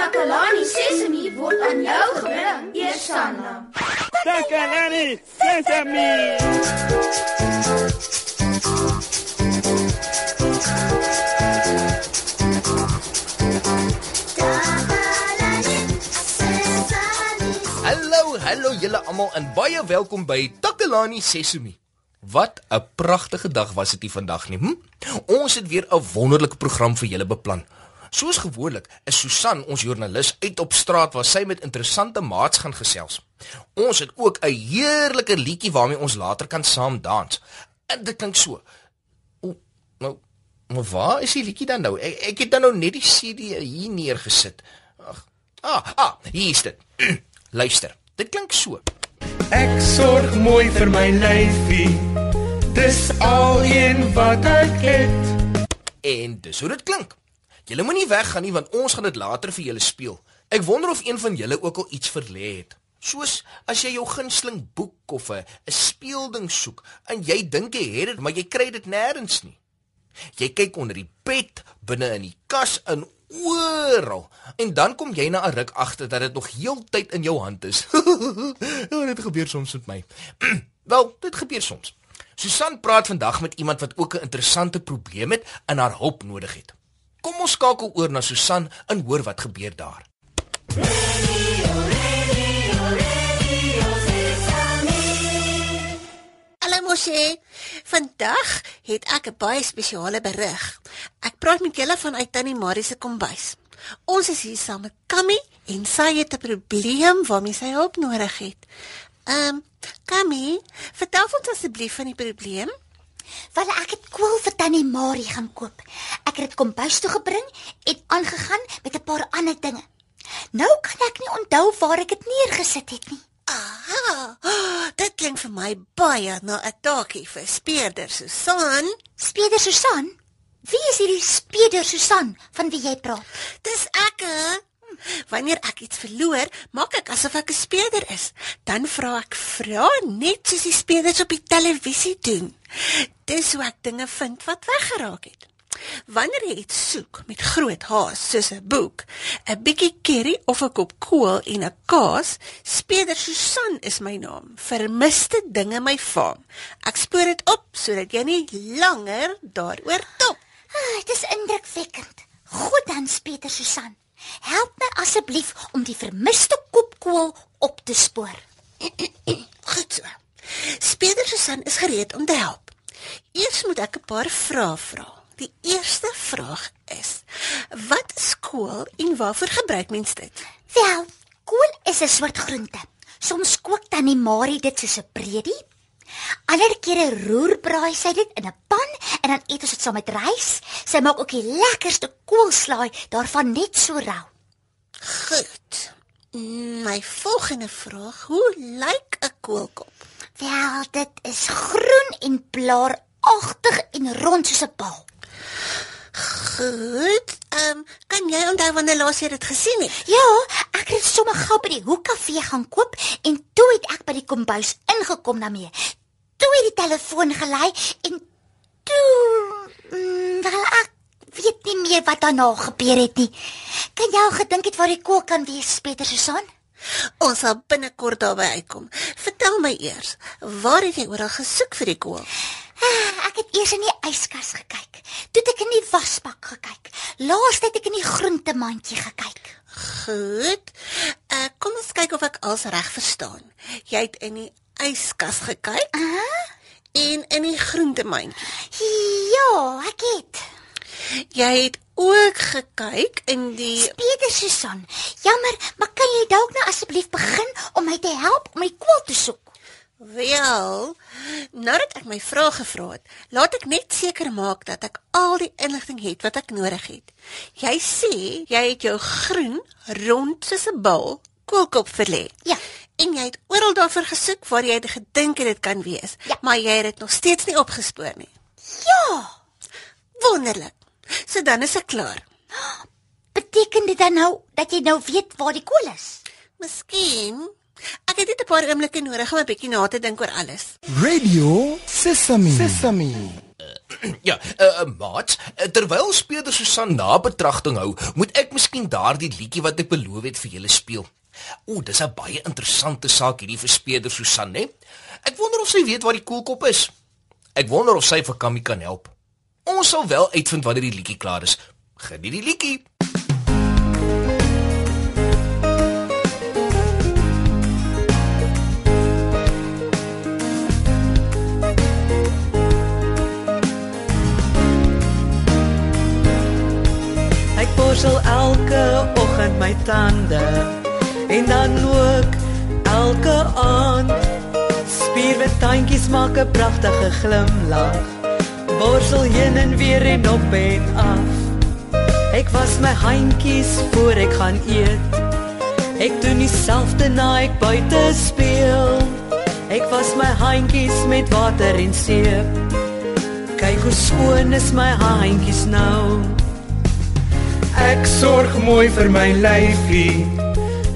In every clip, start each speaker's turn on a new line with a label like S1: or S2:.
S1: Takalani Sesemi word aan jou gebring, Eersanna.
S2: Takalani Sesemi.
S3: Hallo, hallo julle almal en baie welkom by Takalani Sesemi. Wat 'n pragtige dag was dit vandag nie. Hm? Ons het weer 'n wonderlike program vir julle beplan. Soos gewoonlik is Susan ons joernalis uit op straat waar sy met interessante maats gaan gesels. Ons het ook 'n heerlike liedjie waarmee ons later kan saam dans. En dit klink so. O, nou, maar waar is die liedjie dan nou? Ek, ek het dan nou net die CD hier neergesit. Ag. Ah, ah, hier is dit. Luister. Dit klink so.
S2: Ek sorg mooi vir my lyfie. Dis al een wat ek het.
S3: En dis hoe dit klink. Julle moenie weggaan nie want ons gaan dit later vir julle speel. Ek wonder of een van julle ook al iets verlê het. Soos as jy jou gunsteling boek of 'n speelding soek en jy dink jy het dit, maar jy kry dit nêrens nie. Jy kyk onder die bed, binne in die kas, in oral. En dan kom jy na 'n ruk agter dat dit nog heeltyd in jou hand is. ja, dit gebeur soms met my. Wel, dit gebeur soms. Susan praat vandag met iemand wat ook 'n interessante probleem het en haar hulp nodig het. Kom ons skakel oor na Susan en hoor wat gebeur daar.
S4: Hallo Mosie. Vandag het ek 'n baie spesiale berig. Ek praat met julle vanuit Tannie Marie se kombuis. Ons is hier saam met Kammy en sy het 'n probleem waarmee sy hulp nodig het. Ehm, um, Kammy, vertel ons asseblief van die probleem.
S5: Wel ek het kool vir Tannie Marie gaan koop. Ek het dit kombuis toe gebring en aangegaan met 'n paar ander dinge. Nou kan ek nie onthou waar ek dit neergesit het nie.
S4: Aha. Dit klink vir my baie na 'n taakie vir speurder Susan.
S5: Speeder Susan? Wie is hierdie Speeder Susan van wie jy praat?
S4: Dis ek. hè? Wanneer ek iets verloor, maak ek asof ek 'n speurder is. Dan vra ek vra net soos die speurders op die televisie doen. Dis hoe ek dinge vind wat weggeraak het. Wanneer jy iets soek met groot haas soos 'n boek, 'n bietjie curry of 'n kop kool en 'n kaas, speurder Susan is my naam. Vermiste dinge my faam. Ek spoor dit op sodat jy nie langer daaroor top.
S5: Ah, dit is indrukwekkend. Goed dan, Speeder Susan. Help my asseblief om die vermiste kopkool op te spoor.
S4: Goed so. Speeder Susan is gereed om te help. Eers moet ek 'n paar vrae vra. Die eerste vraag is: Wat is kool en waarvoor gebruik mens dit?
S5: Wel, kool is 'n soort groente. Soms kook Tannie Marie dit soos 'n breedie. Ander kere roerbraai sy dit in 'n pan en dan eet ons dit saam met rys. Sy maak ook die lekkerste koolslaai daarvan net so rou.
S4: Goed. My volgende vraag: Hoe lyk 'n koolkop?
S5: Wel, dit is groen en blaaragtig en rond soos 'n bal.
S4: Goed. Ehm, um, kan jy onthou wanneer laas jy dit gesien het?
S5: Ja, ek het sommer gou by die hoekkafee gaan koop en toe het ek by die kombuis ingekom daarmee. Toe het die telefoon gelei en toe mm, wel ek weet nie meer wat daarna gebeur het nie. Kan jy al gedink het waar die kook kan wees, Pieter Susan?
S4: Ons sal binnekort daarby uitkom. Vertel my eers, waar het jy oral gesoek vir die kool?
S5: Ah, Ek het eers in die yskas gekyk. Toe het ek in die wasbak gekyk. Laas het ek in die groentemandjie gekyk.
S4: Goed. Uh, kom ons kyk of ek alles reg verstaan. Jy het in die yskas gekyk
S5: Ah?
S4: en in die groentemandjie.
S5: Ja, ek het.
S4: Jy het ook gekyk in die
S5: Pieter Susan, jammer, maar kan jy dalk nou asseblief begin om my te help om my kool te soek?
S4: Wel, nadat ek my vrae gevra het, laat ek net seker maak dat ek al die inligting het wat ek nodig het. Jy sê jy het jou groen, rond soos 'n bal koolkop verlê.
S5: Ja.
S4: En jy het oral daarvoor gesoek waar jy gedink het dit kan wees,
S5: Ja.
S4: maar jy het dit nog steeds nie opgespoor nie.
S5: Ja.
S4: Wonderlik. So dan is ek klaar.
S5: Beteken dit dan nou dat jy nou weet waar die kool is?
S4: Miskien ek het net 'n paar oomblikke nodig om 'n bietjie na te dink oor alles.
S2: Radio Sesame. Sesame.
S3: ja, uh, uh, maat, uh, terwyl speurder Susan na betragting hou, moet ek miskien daardie liedjie wat ek beloof het vir julle speel. O, dis 'n baie interessante saak hierdie vir speurder Susan, né? Ek wonder of sy weet waar die koelkop is. Ek wonder of sy vir Kammy kan help. Ons sal wel uitvind wanneer die liedjie klaar is. Geniet die liedjie.
S6: Ek borsel elke oggend my tande en dan ook elke aand. Spierwit tandjies maak 'n pragtige glimlag. Borsel heen en weer en op en af. Ek was my handjies voor ek gaan eet. Ek doen dieselfde na ek buite speel. Ek was my handjies met water en seep. Kyk hoe skoon is my handjies nou.
S2: Ek sorg mooi vir my lyfie.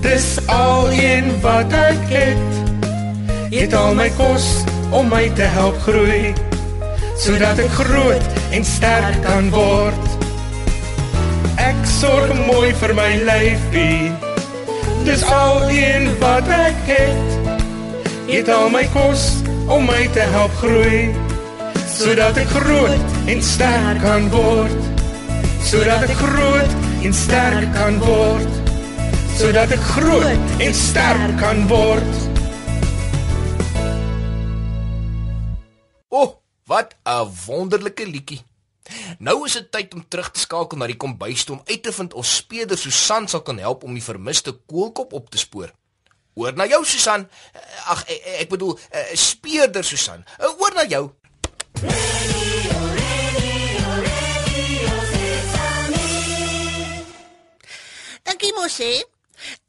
S2: Dis al een wat ek het. Eet al my kos om my te help groei, sodat ek groot en sterk kan word. Ek sorg mooi vir my lyfie. Dis al een wat ek het. Eet al my kos om my te help groei, sodat ek groot en sterk kan word sodat ek groot en sterk kan word sodat ek groot en sterk kan word
S3: O, oh, wat 'n wonderlike liedjie. Nou is dit tyd om terug te skakel na die kombuis toe om uit te vind of speeder Susan sal kan help om die vermiste koelkop op te spoor. Oor na jou Susan. Ag ek, ek bedoel uh, speeder Susan. Oor na jou.
S4: Dankie Mosie.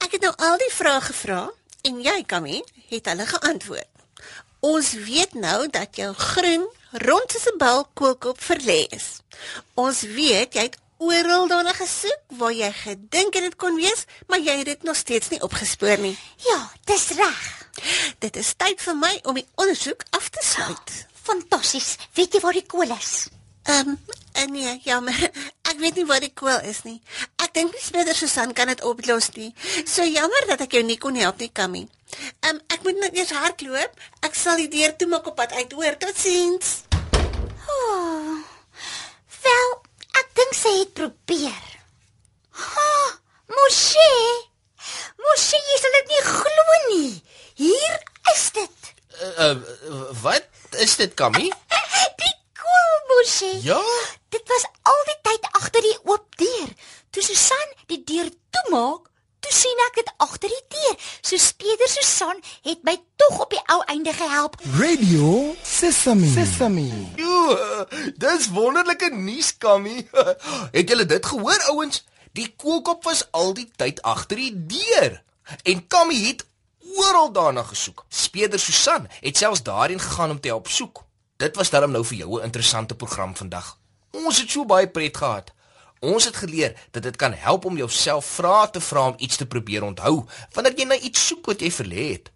S4: Ek het nou al die vrae gevra en jy, Kammy, het hulle geantwoord. Ons weet nou dat jou groen rond soos 'n bal kookop verlê is. Ons weet jy het oral daarna gesoek waar jy gedink het dit kon wees, maar jy het dit nog steeds nie opgespoor nie.
S5: Ja, dis reg.
S4: Dit is tyd vir my om die ondersoek af te sluit.
S5: Fantasties. Weet jy waar die kool is?
S4: Ehm, um, nee, jammer. Ek weet nie waar die kool is nie. Ek dink nie Smeder Susan kan dit oplos nie. So jammer dat ek jou nie kon help nie, Kammy. Ehm, um, ek moet net eers hardloop. Ek sal die deur toemaak op pad uit. Hoor, totsiens.
S5: Oh, wel, ek dink sy het probeer. Ha, Moshe. Moshe, jy sal dit nie glo nie. Hier is dit.
S3: Uh, uh, wat is dit, Kammy?
S5: Die kool, Moshe.
S3: Ja.
S5: Dit was al die tyd agter die oop deur. Toe Susan die deur toemaak, toe sien ek dit agter die deur. So Speder Susan het my tog op die ou einde gehelp.
S7: Radio Sesame. Sesame.
S3: Jo, dis wonderlike nuus, Kammy. Het julle dit gehoor, ouens? Die koelkop was al die tyd agter die deur. En Kammy het oral daarna gesoek. Speder Susan het selfs daarheen gegaan om te help soek. Dit was darm nou vir jou 'n interessante program vandag. Ons het so baie pret gehad. Ons het geleer dat dit kan help om jouself vrae te vra om iets te probeer onthou wanneer jy na iets soek wat jy verlê het.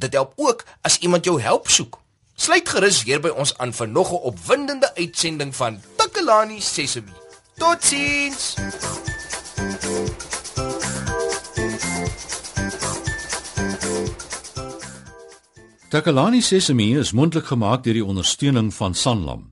S3: Dit help ook as iemand jou help soek. Sluit gerus weer by ons aan vir nog 'n opwindende uitsending van Takalani Sesemi. Totsiens.
S8: Takalani Sesemi is mondelik gemaak deur die ondersteuning van Sanlam.